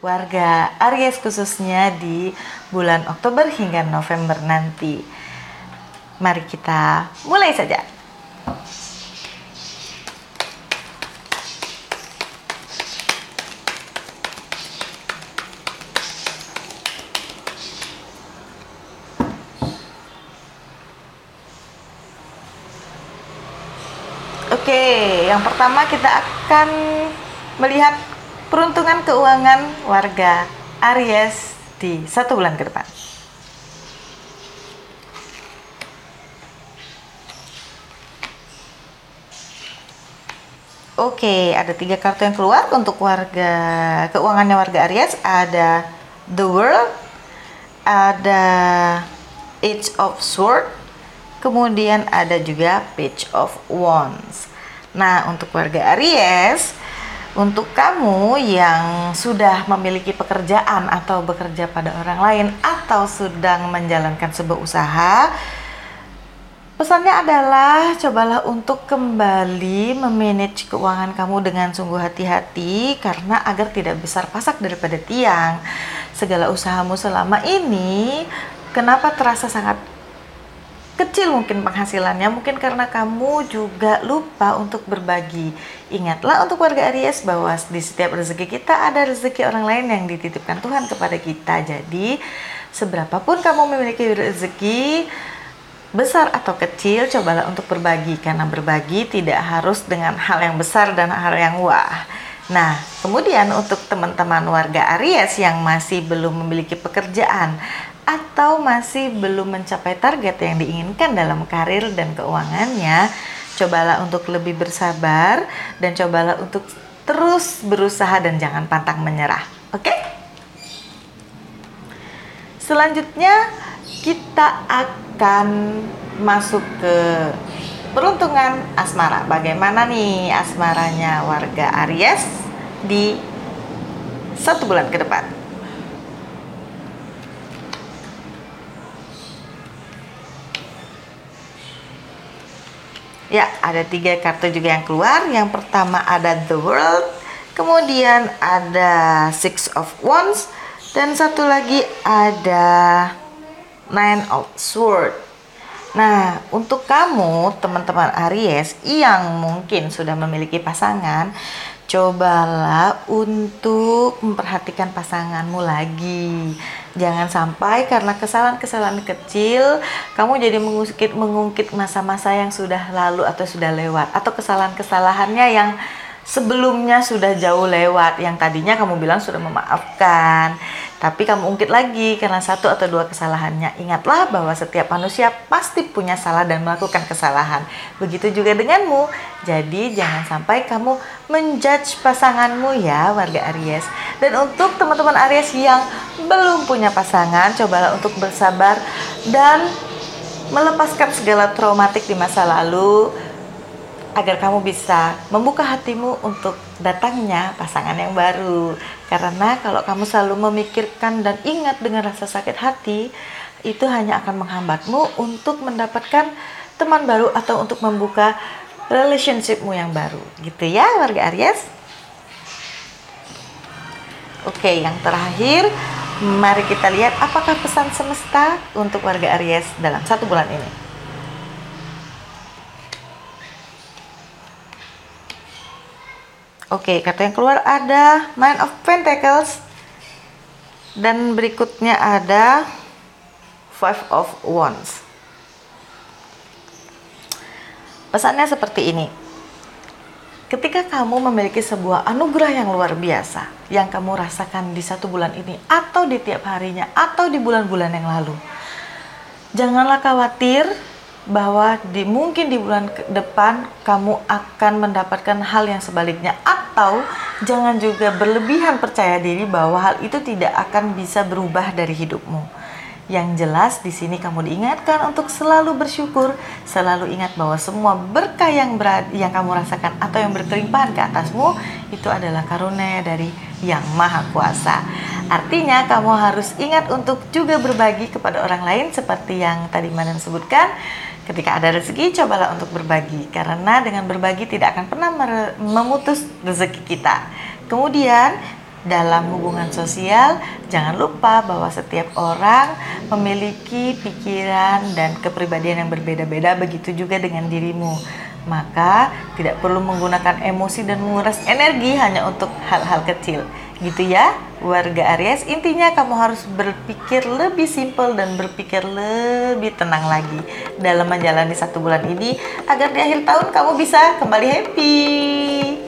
warga Aries khususnya di bulan Oktober hingga November nanti. Mari kita mulai saja. Oke, yang pertama kita akan melihat peruntungan keuangan warga Aries di satu bulan ke depan. Oke, ada tiga kartu yang keluar untuk warga keuangannya warga Aries. Ada The World, ada Age of Sword, kemudian ada juga Page of Wands. Nah, untuk warga Aries, untuk kamu yang sudah memiliki pekerjaan atau bekerja pada orang lain atau sedang menjalankan sebuah usaha, Pesannya adalah cobalah untuk kembali memanage keuangan kamu dengan sungguh hati-hati karena agar tidak besar pasak daripada tiang. Segala usahamu selama ini kenapa terasa sangat kecil mungkin penghasilannya mungkin karena kamu juga lupa untuk berbagi. Ingatlah untuk warga Aries bahwa di setiap rezeki kita ada rezeki orang lain yang dititipkan Tuhan kepada kita. Jadi seberapapun kamu memiliki rezeki besar atau kecil, cobalah untuk berbagi karena berbagi tidak harus dengan hal yang besar dan hal yang wah. Nah, kemudian untuk teman-teman warga Aries yang masih belum memiliki pekerjaan atau masih belum mencapai target yang diinginkan dalam karir dan keuangannya, cobalah untuk lebih bersabar dan cobalah untuk terus berusaha dan jangan pantang menyerah. Oke? Selanjutnya kita akan masuk ke peruntungan asmara. Bagaimana nih asmaranya warga Aries di satu bulan ke depan? Ya, ada tiga kartu juga yang keluar. Yang pertama ada The World, kemudian ada Six of Wands, dan satu lagi ada Nine of Sword. Nah, untuk kamu teman-teman Aries yang mungkin sudah memiliki pasangan, cobalah untuk memperhatikan pasanganmu lagi. Jangan sampai karena kesalahan-kesalahan kecil kamu jadi mengungkit mengungkit masa-masa yang sudah lalu atau sudah lewat atau kesalahan-kesalahannya yang sebelumnya sudah jauh lewat yang tadinya kamu bilang sudah memaafkan tapi kamu ungkit lagi karena satu atau dua kesalahannya. Ingatlah bahwa setiap manusia pasti punya salah dan melakukan kesalahan. Begitu juga denganmu. Jadi jangan sampai kamu menjudge pasanganmu ya warga Aries. Dan untuk teman-teman Aries yang belum punya pasangan, cobalah untuk bersabar dan melepaskan segala traumatik di masa lalu agar kamu bisa membuka hatimu untuk datangnya pasangan yang baru. Karena kalau kamu selalu memikirkan dan ingat dengan rasa sakit hati, itu hanya akan menghambatmu untuk mendapatkan teman baru atau untuk membuka relationshipmu yang baru. Gitu ya, warga Aries. Oke, yang terakhir, mari kita lihat apakah pesan semesta untuk warga Aries dalam satu bulan ini. Oke, kartu yang keluar ada Nine of Pentacles dan berikutnya ada Five of Wands. Pesannya seperti ini. Ketika kamu memiliki sebuah anugerah yang luar biasa yang kamu rasakan di satu bulan ini atau di tiap harinya atau di bulan-bulan yang lalu, janganlah khawatir bahwa di mungkin di bulan depan kamu akan mendapatkan hal yang sebaliknya atau jangan juga berlebihan percaya diri bahwa hal itu tidak akan bisa berubah dari hidupmu. Yang jelas di sini kamu diingatkan untuk selalu bersyukur, selalu ingat bahwa semua berkah yang berad, yang kamu rasakan atau yang berkelimpahan ke atasmu itu adalah karunia dari Yang Maha Kuasa. Artinya kamu harus ingat untuk juga berbagi kepada orang lain seperti yang tadi Madam sebutkan Ketika ada rezeki, cobalah untuk berbagi, karena dengan berbagi tidak akan pernah memutus rezeki kita. Kemudian, dalam hubungan sosial, jangan lupa bahwa setiap orang memiliki pikiran dan kepribadian yang berbeda-beda, begitu juga dengan dirimu. Maka, tidak perlu menggunakan emosi dan menguras energi hanya untuk hal-hal kecil. Gitu ya, warga Aries. Intinya kamu harus berpikir lebih simpel dan berpikir lebih tenang lagi dalam menjalani satu bulan ini agar di akhir tahun kamu bisa kembali happy.